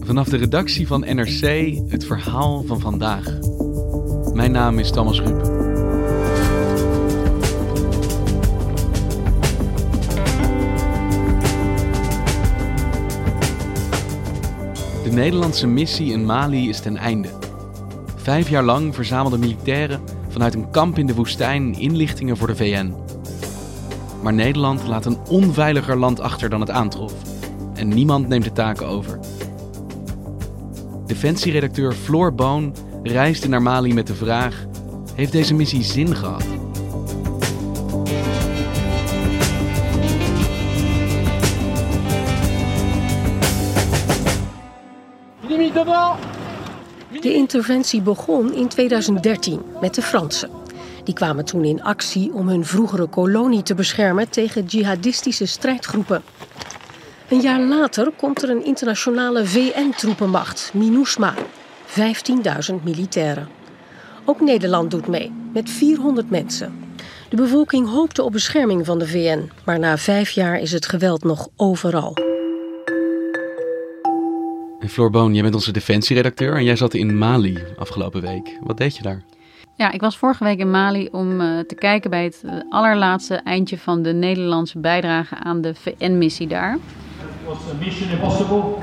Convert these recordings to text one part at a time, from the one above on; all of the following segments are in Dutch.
Vanaf de redactie van NRC het verhaal van vandaag. Mijn naam is Thomas Ruip. De Nederlandse missie in Mali is ten einde. Vijf jaar lang verzamelden militairen vanuit een kamp in de woestijn inlichtingen voor de VN. Maar Nederland laat een onveiliger land achter dan het aantrof. En niemand neemt de taken over. Defensieredacteur Floor Boon reisde naar Mali met de vraag: Heeft deze missie zin gehad? De interventie begon in 2013 met de Fransen. Die kwamen toen in actie om hun vroegere kolonie te beschermen tegen jihadistische strijdgroepen. Een jaar later komt er een internationale VN-troepenmacht, MINUSMA. 15.000 militairen. Ook Nederland doet mee, met 400 mensen. De bevolking hoopte op bescherming van de VN, maar na vijf jaar is het geweld nog overal. En Floor Boon, jij bent onze defensieredacteur en jij zat in Mali afgelopen week. Wat deed je daar? Ja, ik was vorige week in Mali om uh, te kijken bij het allerlaatste eindje van de Nederlandse bijdrage aan de VN-missie daar. Was mission impossible.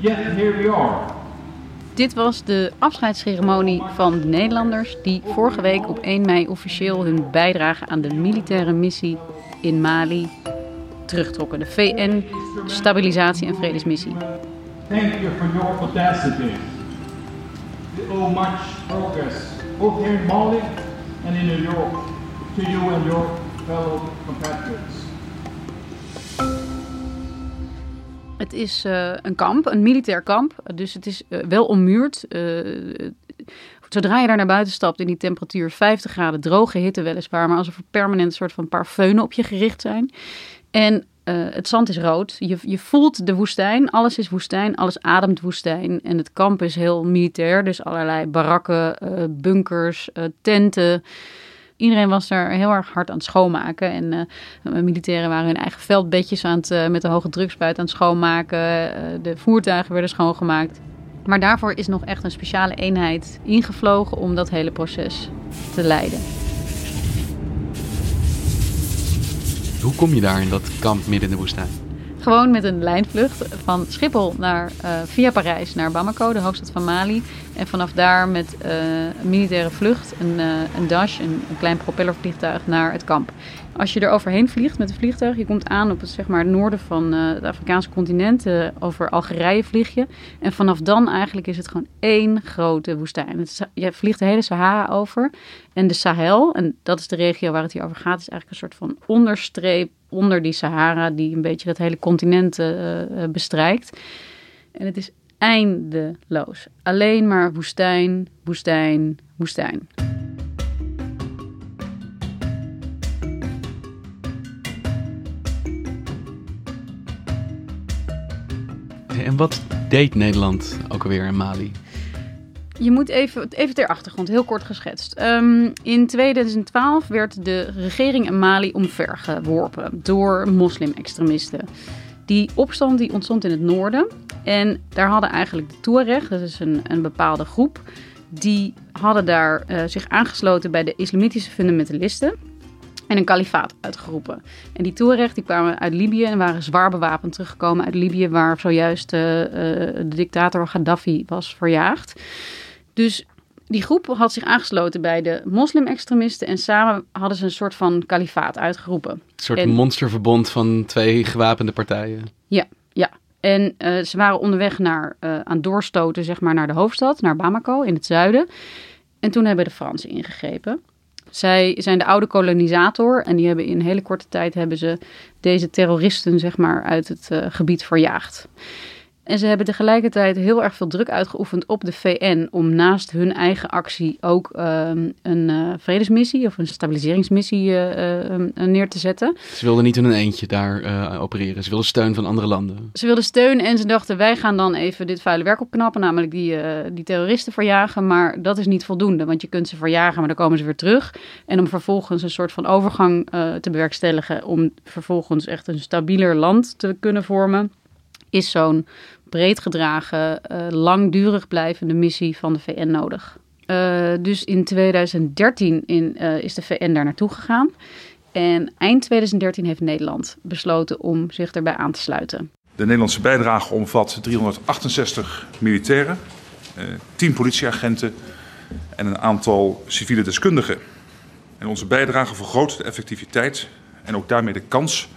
Yet here we are. Dit was de afscheidsceremonie van de Nederlanders die vorige week op 1 mei officieel hun bijdrage aan de militaire missie in Mali terugtrokken. De VN Stabilisatie- en Vredesmissie. Thank you for your audacity. We owe much progress, both here in Mali and in New York, to you and your fellow compatriots. Het is uh, een kamp, een militair kamp. Dus het is uh, wel ommuurd. Uh, zodra je daar naar buiten stapt in die temperatuur 50 graden, droge hitte weliswaar, maar alsof er permanent een soort van paar feunen op je gericht zijn. En het zand is rood. Je, je voelt de woestijn. Alles is woestijn. Alles ademt woestijn. En het kamp is heel militair. Dus allerlei barakken, bunkers, tenten. Iedereen was er heel erg hard aan het schoonmaken. En uh, militairen waren hun eigen veldbedjes aan het, uh, met de hoge drukspuit aan het schoonmaken. Uh, de voertuigen werden schoongemaakt. Maar daarvoor is nog echt een speciale eenheid ingevlogen om dat hele proces te leiden. Hoe kom je daar in dat kamp midden in de woestijn? Gewoon met een lijnvlucht van Schiphol naar, uh, via Parijs naar Bamako, de hoofdstad van Mali. En vanaf daar met een militaire vlucht, een, uh, een dash, een, een, klein propellervliegtuig naar het kamp. Als je er overheen vliegt met een vliegtuig, je komt aan op het, zeg maar, het noorden van het Afrikaanse continent. over Algerije vlieg je. En vanaf dan eigenlijk is het gewoon één grote woestijn. Je vliegt de hele Sahara over. En de Sahel, en dat is de regio waar het hier over gaat, is eigenlijk een soort van onderstreep onder die Sahara, die een beetje het hele continent uh, bestrijkt. En het is eindeloos. Alleen maar woestijn, woestijn, woestijn. En wat deed Nederland ook alweer in Mali? Je moet even, even ter achtergrond, heel kort geschetst. Um, in 2012 werd de regering in Mali omvergeworpen door moslim-extremisten. Die opstand die ontstond in het noorden. En daar hadden eigenlijk de Tuareg, dat is een, een bepaalde groep, die hadden daar uh, zich aangesloten bij de islamitische fundamentalisten. En een kalifaat uitgeroepen. En die Tuareg die kwamen uit Libië en waren zwaar bewapend teruggekomen uit Libië, waar zojuist uh, de dictator Gaddafi was verjaagd. Dus die groep had zich aangesloten bij de moslim-extremisten en samen hadden ze een soort van kalifaat uitgeroepen. Een soort en, monsterverbond van twee gewapende partijen. Ja, ja. En uh, ze waren onderweg naar, uh, aan doorstoten zeg maar, naar de hoofdstad, naar Bamako in het zuiden. En toen hebben de Fransen ingegrepen. Zij zijn de oude kolonisator en die hebben in een hele korte tijd hebben ze deze terroristen zeg maar, uit het uh, gebied verjaagd. En ze hebben tegelijkertijd heel erg veel druk uitgeoefend op de VN om naast hun eigen actie ook um, een uh, vredesmissie of een stabiliseringsmissie uh, uh, neer te zetten. Ze wilden niet in een eentje daar opereren. Ze wilden steun van andere landen. Ze wilden steun en ze dachten wij gaan dan even dit vuile werk opknappen, namelijk die, die terroristen verjagen. Maar dat is niet voldoende, want je kunt ze verjagen, maar dan komen ze weer terug. En om vervolgens een soort van overgang te bewerkstelligen om vervolgens echt een stabieler land te kunnen vormen is zo'n breed gedragen, uh, langdurig blijvende missie van de VN nodig. Uh, dus in 2013 in, uh, is de VN daar naartoe gegaan. En eind 2013 heeft Nederland besloten om zich erbij aan te sluiten. De Nederlandse bijdrage omvat 368 militairen, 10 politieagenten en een aantal civiele deskundigen. En onze bijdrage vergroot de effectiviteit en ook daarmee de kans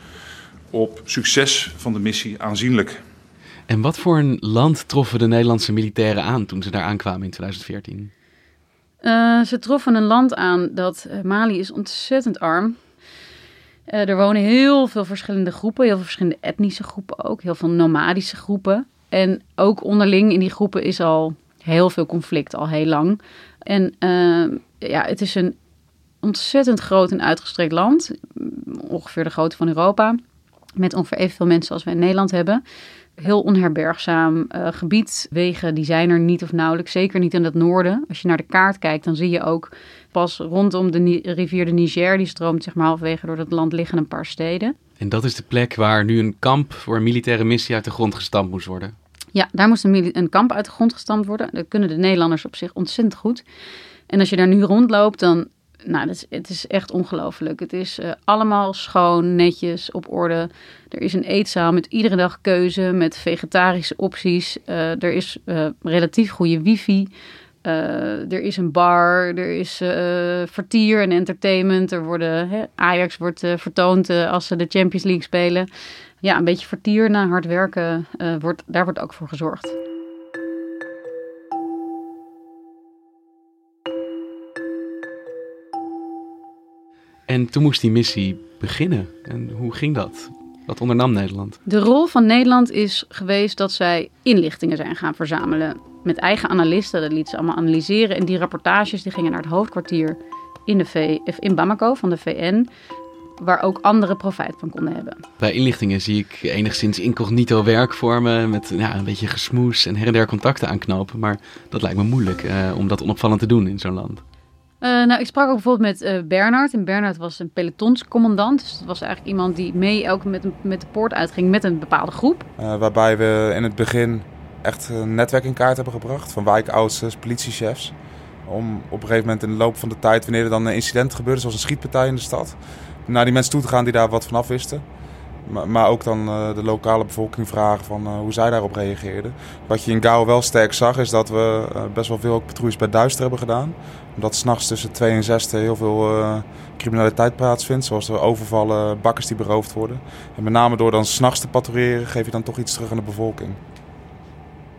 op succes van de missie aanzienlijk. En wat voor een land troffen de Nederlandse militairen aan toen ze daar aankwamen in 2014? Uh, ze troffen een land aan dat uh, Mali is ontzettend arm. Uh, er wonen heel veel verschillende groepen, heel veel verschillende etnische groepen ook, heel veel nomadische groepen. En ook onderling in die groepen is al heel veel conflict, al heel lang. En ja, het is een ontzettend groot en uitgestrekt land, ongeveer de grootte van Europa, met ongeveer evenveel mensen als wij in Nederland hebben heel onherbergzaam uh, gebied. Wegen die zijn er niet of nauwelijks, zeker niet in het noorden. Als je naar de kaart kijkt, dan zie je ook pas rondom de rivier de Niger, die stroomt zeg maar halverwege door het land, liggen een paar steden. En dat is de plek waar nu een kamp voor een militaire missie uit de grond gestampt moest worden? Ja, daar moest een, een kamp uit de grond gestampt worden. Dat kunnen de Nederlanders op zich ontzettend goed. En als je daar nu rondloopt, dan nou, is, het is echt ongelooflijk. Het is uh, allemaal schoon, netjes, op orde. Er is een eetzaal met iedere dag keuze, met vegetarische opties. Uh, er is uh, relatief goede wifi. er is een bar, er is vertier en entertainment. Er worden, hè, Ajax wordt vertoond als ze de Champions League spelen. Ja, een beetje vertier na hard werken, wordt, daar wordt ook voor gezorgd. En toen moest die missie beginnen. En hoe ging dat? Wat ondernam Nederland? De rol van Nederland is geweest dat zij inlichtingen zijn gaan verzamelen. Met eigen analisten, dat liet ze allemaal analyseren. En die rapportages die gingen naar het hoofdkwartier in, de v, in Bamako van de VN waar ook anderen profijt van konden hebben. Bij inlichtingen zie ik enigszins incognito werk vormen met ja, een beetje gesmoes en her en der contacten aanknopen. Maar dat lijkt me moeilijk eh, om dat onopvallend te doen in zo'n land. Uh, nou, ik sprak ook bijvoorbeeld met uh, Bernard. En Bernard was een pelotonscommandant. Dus dat was eigenlijk iemand die mee ook met, met de poort uitging met een bepaalde groep. Uh, waarbij we in het begin echt een netwerk in kaart hebben gebracht van wijkoudsters, politiechefs. Om op een gegeven moment in de loop van de tijd, wanneer er dan een incident gebeurde, zoals een schietpartij in de stad, naar die mensen toe te gaan die daar wat van af wisten. Maar, ook dan de lokale bevolking vragen van hoe zij daarop reageerden. Wat je in Gao wel sterk zag, is dat we best wel veel ook patrouilles bij Duister hebben gedaan omdat s'nachts tussen 2 en 6 heel veel criminaliteit plaatsvindt. Zoals er overvallen, bakkers die beroofd worden. En met name door dan s'nachts te patrouilleren geef je dan toch iets terug aan de bevolking.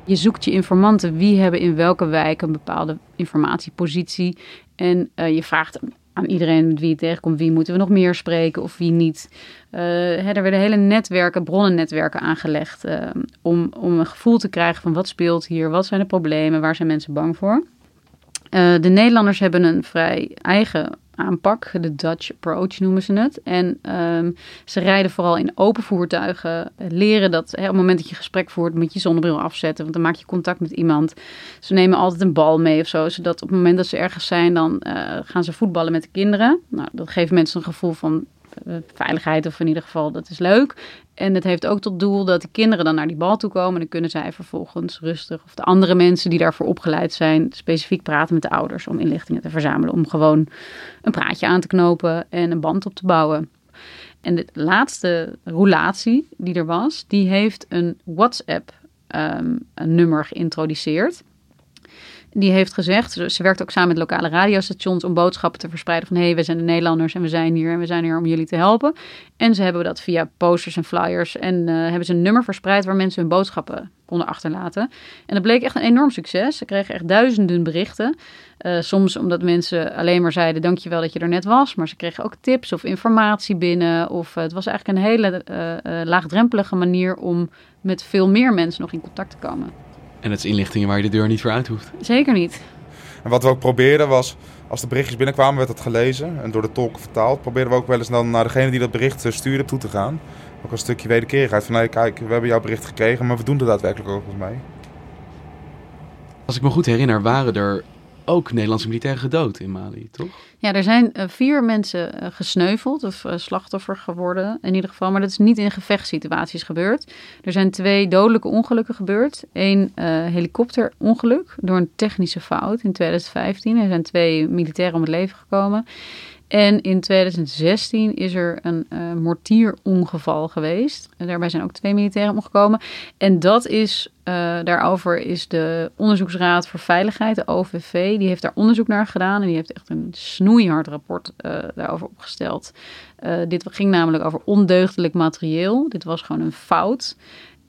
Je zoekt je informanten. Wie hebben in welke wijk een bepaalde informatiepositie. En je vraagt aan iedereen met wie je tegenkomt, wie moeten we nog meer spreken of wie niet. Uh, hè, er werden hele netwerken, bronnennetwerken aangelegd uh, om, om een gevoel te krijgen van wat speelt hier, wat zijn de problemen, waar zijn mensen bang voor. Uh, de Nederlanders hebben een vrij eigen aanpak, de Dutch approach noemen ze het. En um, ze rijden vooral in open voertuigen, leren dat hè, op het moment dat je gesprek voert, moet je zonnebril afzetten, want dan maak je contact met iemand. Ze nemen altijd een bal mee of zo, zodat op het moment dat ze ergens zijn, dan uh, gaan ze voetballen met de kinderen. Nou, dat geeft mensen een gevoel van veiligheid of in ieder geval dat is leuk. En het heeft ook tot doel dat de kinderen dan naar die bal toe komen. En dan kunnen zij vervolgens rustig, of de andere mensen die daarvoor opgeleid zijn, specifiek praten met de ouders om inlichtingen te verzamelen. Om gewoon een praatje aan te knopen en een band op te bouwen. En de laatste roulatie die er was, die heeft een WhatsApp-nummer geïntroduceerd die heeft gezegd, ze werkt ook samen met lokale radiostations om boodschappen te verspreiden van hé, hey, we zijn de Nederlanders en we zijn hier en we zijn hier om jullie te helpen. En ze hebben dat via posters en flyers en uh, hebben ze een nummer verspreid waar mensen hun boodschappen konden achterlaten. En dat bleek echt een enorm succes. Ze kregen echt duizenden berichten. Uh, soms omdat mensen alleen maar zeiden dankjewel dat je er net was, maar ze kregen ook tips of informatie binnen. Of uh, het was eigenlijk een hele laagdrempelige manier om met veel meer mensen nog in contact te komen. En het is inlichtingen waar je de deur niet voor uit hoeft. Zeker niet. En wat we ook probeerden was, als de berichtjes binnenkwamen, werd dat gelezen en door de tolk vertaald. Probeerden we ook wel eens dan naar degene die dat bericht eh, stuurde toe te gaan. Ook een stukje wederkerigheid van, nee, kijk, we hebben jouw bericht gekregen, maar we doen er daadwerkelijk ook wat mee. Als ik me goed herinner, waren er ook Nederlandse militairen gedood in Mali, toch? Ja, er zijn uh, vier mensen uh, gesneuveld of uh, slachtoffer geworden in ieder geval. Maar dat is niet in gevechtssituaties gebeurd. Er zijn twee dodelijke ongelukken gebeurd. Eén helikopterongeluk door een technische fout in 2015. Er zijn twee militairen om het leven gekomen. En in 2016 is er een uh, mortierongeval geweest. En daarbij zijn ook twee militairen omgekomen. En dat is, uh, daarover is de Onderzoeksraad voor Veiligheid, de OVV, die heeft daar onderzoek naar gedaan. En die heeft echt een snoeihard rapport uh, daarover opgesteld. dit ging namelijk over ondeugdelijk materieel. Dit was gewoon een fout.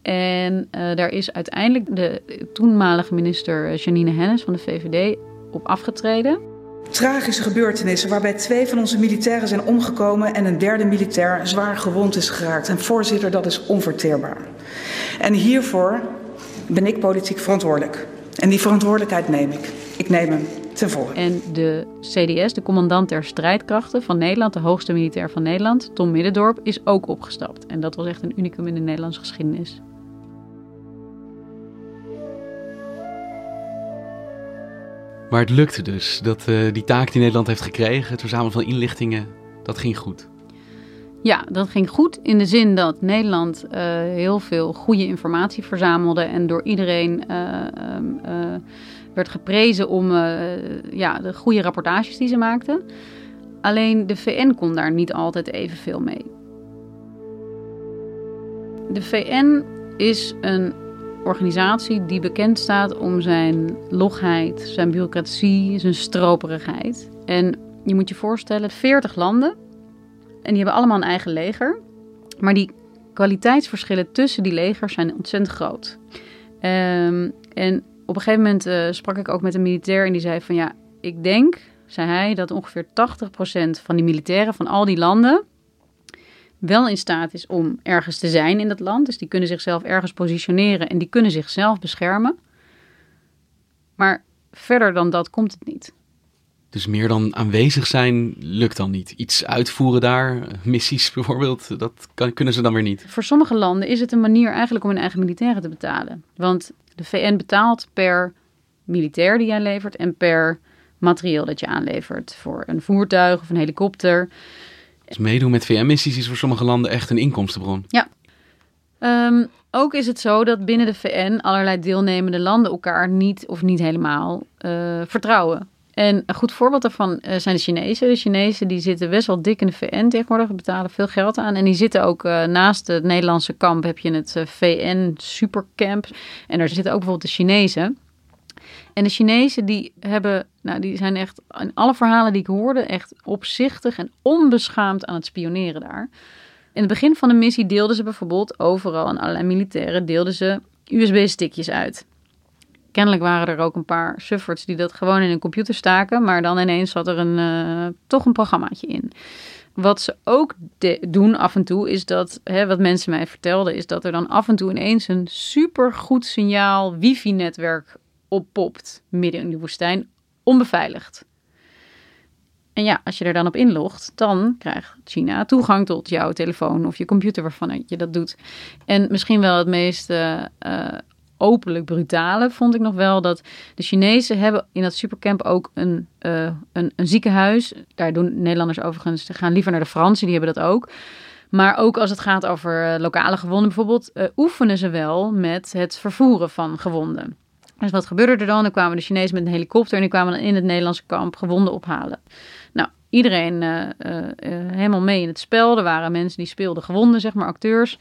En daar is uiteindelijk de toenmalige minister Janine Hennis van de VVD op afgetreden. Tragische gebeurtenissen waarbij twee van onze militairen zijn omgekomen en een derde militair zwaar gewond is geraakt. En voorzitter, dat is onverteerbaar. En hiervoor ben ik politiek verantwoordelijk. En die verantwoordelijkheid neem ik. Ik neem hem ten volle. En de CDS, de commandant der strijdkrachten van Nederland, de hoogste militair van Nederland, Tom Middendorp, is ook opgestapt. En dat was echt een unicum in de Nederlandse geschiedenis. Maar het lukte dus. Dat, uh, die taak die Nederland heeft gekregen, het verzamelen van inlichtingen, dat ging goed. Ja, dat ging goed in de zin dat Nederland uh, heel veel goede informatie verzamelde en door iedereen uh, werd geprezen om ja, de goede rapportages die ze maakten. Alleen de VN kon daar niet altijd evenveel mee. De VN is een organisatie die bekend staat om zijn logheid, zijn bureaucratie, zijn stroperigheid. En je moet je voorstellen, 40 landen. En die hebben allemaal een eigen leger. Maar die kwaliteitsverschillen tussen die legers zijn ontzettend groot. Um, en op een gegeven moment uh, sprak ik ook met een militair en die zei van ja, ik denk, zei hij, dat ongeveer 80% van die militairen van al die landen wel in staat is om ergens te zijn in dat land. Dus die kunnen zichzelf ergens positioneren en die kunnen zichzelf beschermen. Maar verder dan dat komt het niet. Dus meer dan aanwezig zijn lukt dan niet. Iets uitvoeren daar, missies bijvoorbeeld, dat kan, kunnen ze dan weer niet. Voor sommige landen is het een manier eigenlijk om hun eigen militairen te betalen. Want de VN betaalt per militair die jij levert en per materieel dat je aanlevert. Voor een voertuig of een helikopter. Dus meedoen met VM-missies is voor sommige landen echt een inkomstenbron. Ja. Um, ook is het zo dat binnen de VN allerlei deelnemende landen elkaar niet of niet helemaal uh, vertrouwen. En een goed voorbeeld daarvan uh, zijn de Chinezen. De Chinezen die zitten best wel dik in de VN tegenwoordig, betalen veel geld aan. En die zitten ook uh, naast het Nederlandse kamp heb je het VN Supercamp. En daar zitten ook bijvoorbeeld de Chinezen. En de Chinezen die hebben, nou die zijn echt in alle verhalen die ik hoorde, echt opzichtig en onbeschaamd aan het spioneren daar. In het begin van de missie deelden ze bijvoorbeeld overal aan allerlei militairen deelden ze USB-stickjes uit. Kennelijk waren er ook een paar sufferts die dat gewoon in een computer staken, maar dan ineens zat er een, uh, toch een programmaatje in. Wat ze ook doen af en toe is dat, hè, wat mensen mij vertelden, is dat er dan af en toe ineens een supergoed signaal wifi-netwerk oppopt midden in de woestijn, onbeveiligd. En ja, als je er dan op inlogt, dan krijgt China toegang tot jouw telefoon of je computer waarvan je dat doet. En misschien wel het meest uh, openlijk brutale vond ik nog wel dat de Chinezen hebben in dat supercamp ook een, uh, een, een ziekenhuis. Daar doen Nederlanders overigens, ze gaan liever naar de Fransen, die hebben dat ook. Maar ook als het gaat over lokale gewonden bijvoorbeeld, oefenen ze wel met het vervoeren van gewonden. Dus wat gebeurde er dan? Dan kwamen de Chinezen met een helikopter en die kwamen dan in het Nederlandse kamp gewonden ophalen. Nou, iedereen uh, helemaal mee in het spel. Er waren mensen die speelden gewonden, zeg maar, acteurs.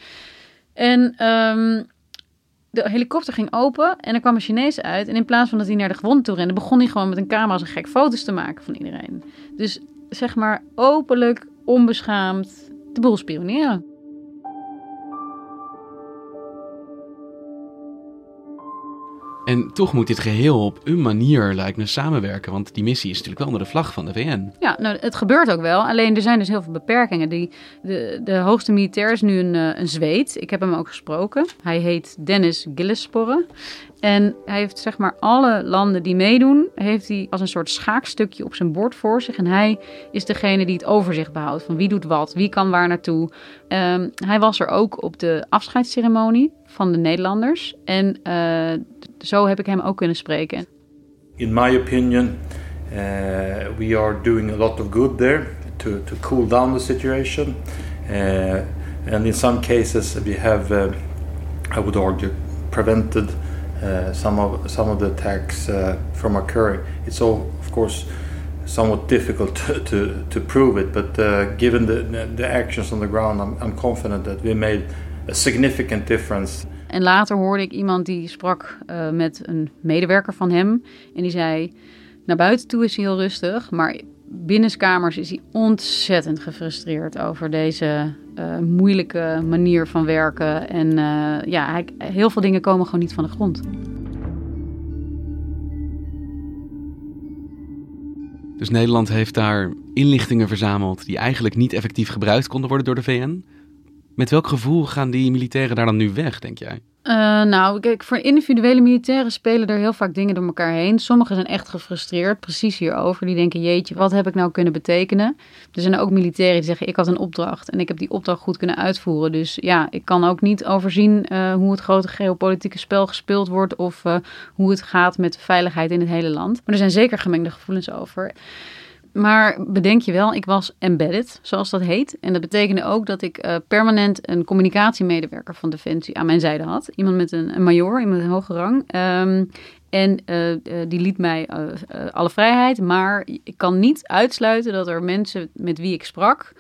En um, de helikopter ging open en er kwam een Chinees uit. En in plaats van dat hij naar de gewonden toe rende, begon hij gewoon met een camera als een gek foto's te maken van iedereen. Dus zeg maar openlijk, onbeschaamd de boel spioneren. En toch moet dit geheel op een manier, lijkt me, samenwerken. Want die missie is natuurlijk wel onder de vlag van de VN. Ja, nou, het gebeurt ook wel. Alleen er zijn dus heel veel beperkingen. Die, de, de hoogste militair is nu een, eh, een Zweed. Ik heb hem ook gesproken. Hij heet Dennis Gillesporre. En hij heeft zeg maar alle landen die meedoen, heeft hij als een soort schaakstukje op zijn bord voor zich. En hij is degene die het overzicht behoudt van wie doet wat, wie kan waar naartoe. Um, hij was er ook op de afscheidsceremonie van de Nederlanders. En uh, zo heb ik hem ook kunnen spreken. In my opinion, uh, we are doing a lot of good there to, to cool down the situation. Uh, and in some cases we have, I would argue, prevented uh, some of some of the attacks uh, from occurring. It's all, of course, somewhat difficult to, to, to prove it, but uh, given the, the actions on the ground, I'm, I'm confident that we made a significant difference. En later hoorde ik iemand die sprak uh, met een medewerker van hem en die zei: naar buiten toe is hij heel rustig, maar binnenskamers is hij ontzettend gefrustreerd over deze uh, moeilijke manier van werken. En uh, ja, hij, heel veel dingen komen gewoon niet van de grond. Dus Nederland heeft daar inlichtingen verzameld die eigenlijk niet effectief gebruikt konden worden door de VN. Met welk gevoel gaan die militairen daar dan nu weg, denk jij? Uh, nou, kijk, voor individuele militairen spelen er heel vaak dingen door elkaar heen. Sommigen zijn echt gefrustreerd, precies hierover. Die denken, jeetje, wat heb ik nou kunnen betekenen? Er zijn ook militairen die zeggen, ik had een opdracht en ik heb die opdracht goed kunnen uitvoeren. Dus ja, ik kan ook niet overzien uh, hoe het grote geopolitieke spel gespeeld wordt of uh, hoe het gaat met de veiligheid in het hele land. Maar er zijn zeker gemengde gevoelens over. Maar bedenk je wel, ik was embedded, zoals dat heet. En dat betekende ook dat ik uh, permanent een communicatiemedewerker van Defensie aan mijn zijde had. Iemand met een, een major, iemand een hoge rang. Um, en uh, uh, die liet mij alle vrijheid. Maar ik kan niet uitsluiten dat er mensen met wie ik sprak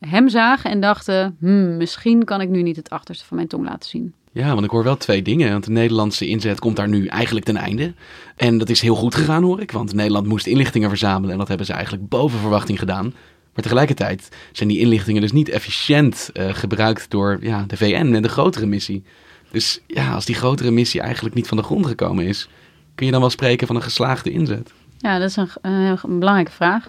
hem zagen en dachten... Hmm, misschien kan ik nu niet het achterste van mijn tong laten zien. Ja, want ik hoor wel twee dingen. Want de Nederlandse inzet komt daar nu eigenlijk ten einde. En dat is heel goed gegaan, hoor ik. Want Nederland moest inlichtingen verzamelen. En dat hebben ze eigenlijk boven verwachting gedaan. Maar tegelijkertijd zijn die inlichtingen dus niet efficiënt uh, gebruikt door ja, de VN en de grotere missie. Dus ja, als die grotere missie eigenlijk niet van de grond gekomen is, kun je dan wel spreken van een geslaagde inzet? Ja, dat is een, een, een belangrijke vraag.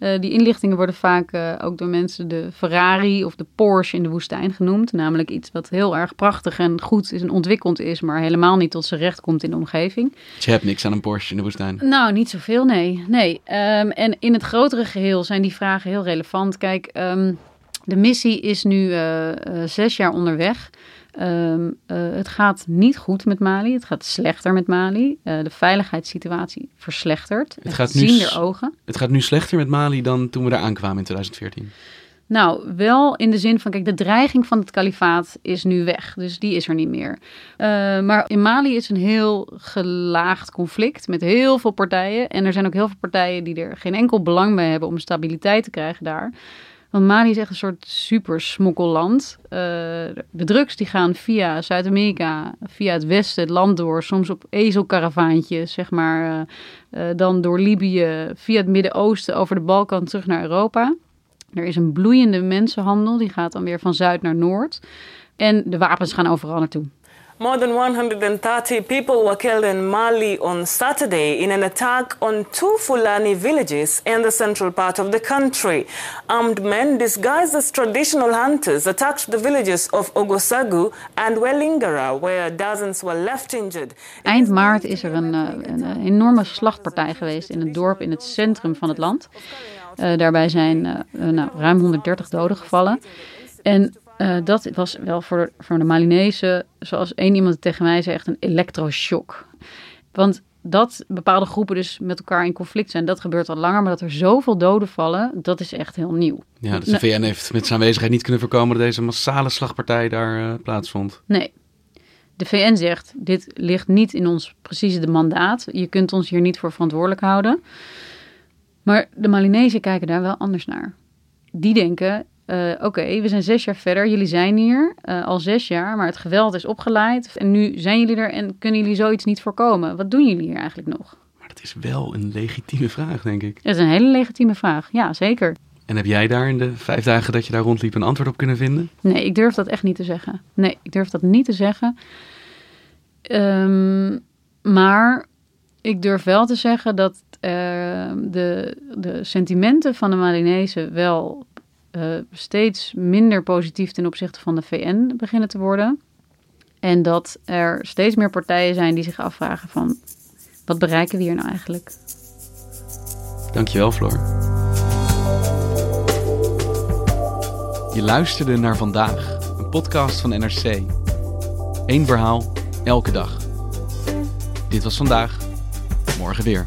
Uh, die inlichtingen worden vaak uh, ook door mensen de Ferrari of de Porsche in de woestijn genoemd. Namelijk iets wat heel erg prachtig en goed is en ontwikkeld is, maar helemaal niet tot zijn recht komt in de omgeving. Dus je hebt niks aan een Porsche in de woestijn? Nou, niet zoveel, nee. nee. Um, en in het grotere geheel zijn die vragen heel relevant. Kijk, um, de missie is nu uh, zes jaar onderweg. Um, uh, het gaat niet goed met Mali. Het gaat slechter met Mali. Uh, de veiligheidssituatie verslechtert. Het gaat, nu, nu, ogen. het gaat nu slechter met Mali dan toen we daar aankwamen in 2014. Nou, wel in de zin van, kijk, de dreiging van het kalifaat is nu weg. Dus die is er niet meer. Uh, maar in Mali is een heel gelaagd conflict met heel veel partijen. En er zijn ook heel veel partijen die er geen enkel belang bij hebben om stabiliteit te krijgen daar. Want Mali is echt een soort super smokkelland. Uh, de drugs die gaan via Zuid-Amerika, via het westen, het land door. Soms op ezelkaravaantjes, zeg maar. Uh, uh, dan door Libië, via het Midden-Oosten, over de Balkan terug naar Europa. Er is een bloeiende mensenhandel, die gaat dan weer van zuid naar noord. En de wapens gaan overal naartoe. More than 130 people were killed in Mali on Saturday in an attack on two Fulani villages in the central part of the country. Armed men disguised as traditional hunters attacked the villages of Ogosagu and Welingara, where dozens were left injured. Eind maart is er een, een, een enorme slachtpartij geweest in een dorp in het centrum van het land. Uh, daarbij zijn nou, ruim 130 doden gevallen. En Uh, dat was wel voor, voor de Malinese, zoals één iemand tegen mij zei, echt een elektroshock. Want dat bepaalde groepen dus met elkaar in conflict zijn, dat gebeurt al langer. Maar dat er zoveel doden vallen, dat is echt heel nieuw. Ja, dus de VN heeft met zijn aanwezigheid niet kunnen voorkomen dat deze massale slagpartij daar uh, plaatsvond. Nee. De VN zegt, dit ligt niet in ons precieze mandaat. Je kunt ons hier niet voor verantwoordelijk houden. Maar de Malinezen kijken daar wel anders naar. Die denken, uh, oké, we zijn zes jaar verder, jullie zijn hier uh, al zes jaar, maar het geweld is opgeleid en nu zijn jullie er en kunnen jullie zoiets niet voorkomen. Wat doen jullie hier eigenlijk nog? Maar dat is wel een legitieme vraag, denk ik. Dat is een hele legitieme vraag, ja, zeker. En heb jij daar in de vijf dagen dat je daar rondliep een antwoord op kunnen vinden? Nee, ik durf dat echt niet te zeggen. Nee, ik durf dat niet te zeggen. Um, maar ik durf wel te zeggen dat uh, de, de sentimenten van de Malinese wel uh, steeds minder positief ten opzichte van de VN beginnen te worden. En dat er steeds meer partijen zijn die zich afvragen van... wat bereiken we hier nou eigenlijk? Dankjewel, Floor. Je luisterde naar Vandaag, een podcast van NRC. Eén verhaal, elke dag. Dit was Vandaag, morgen weer.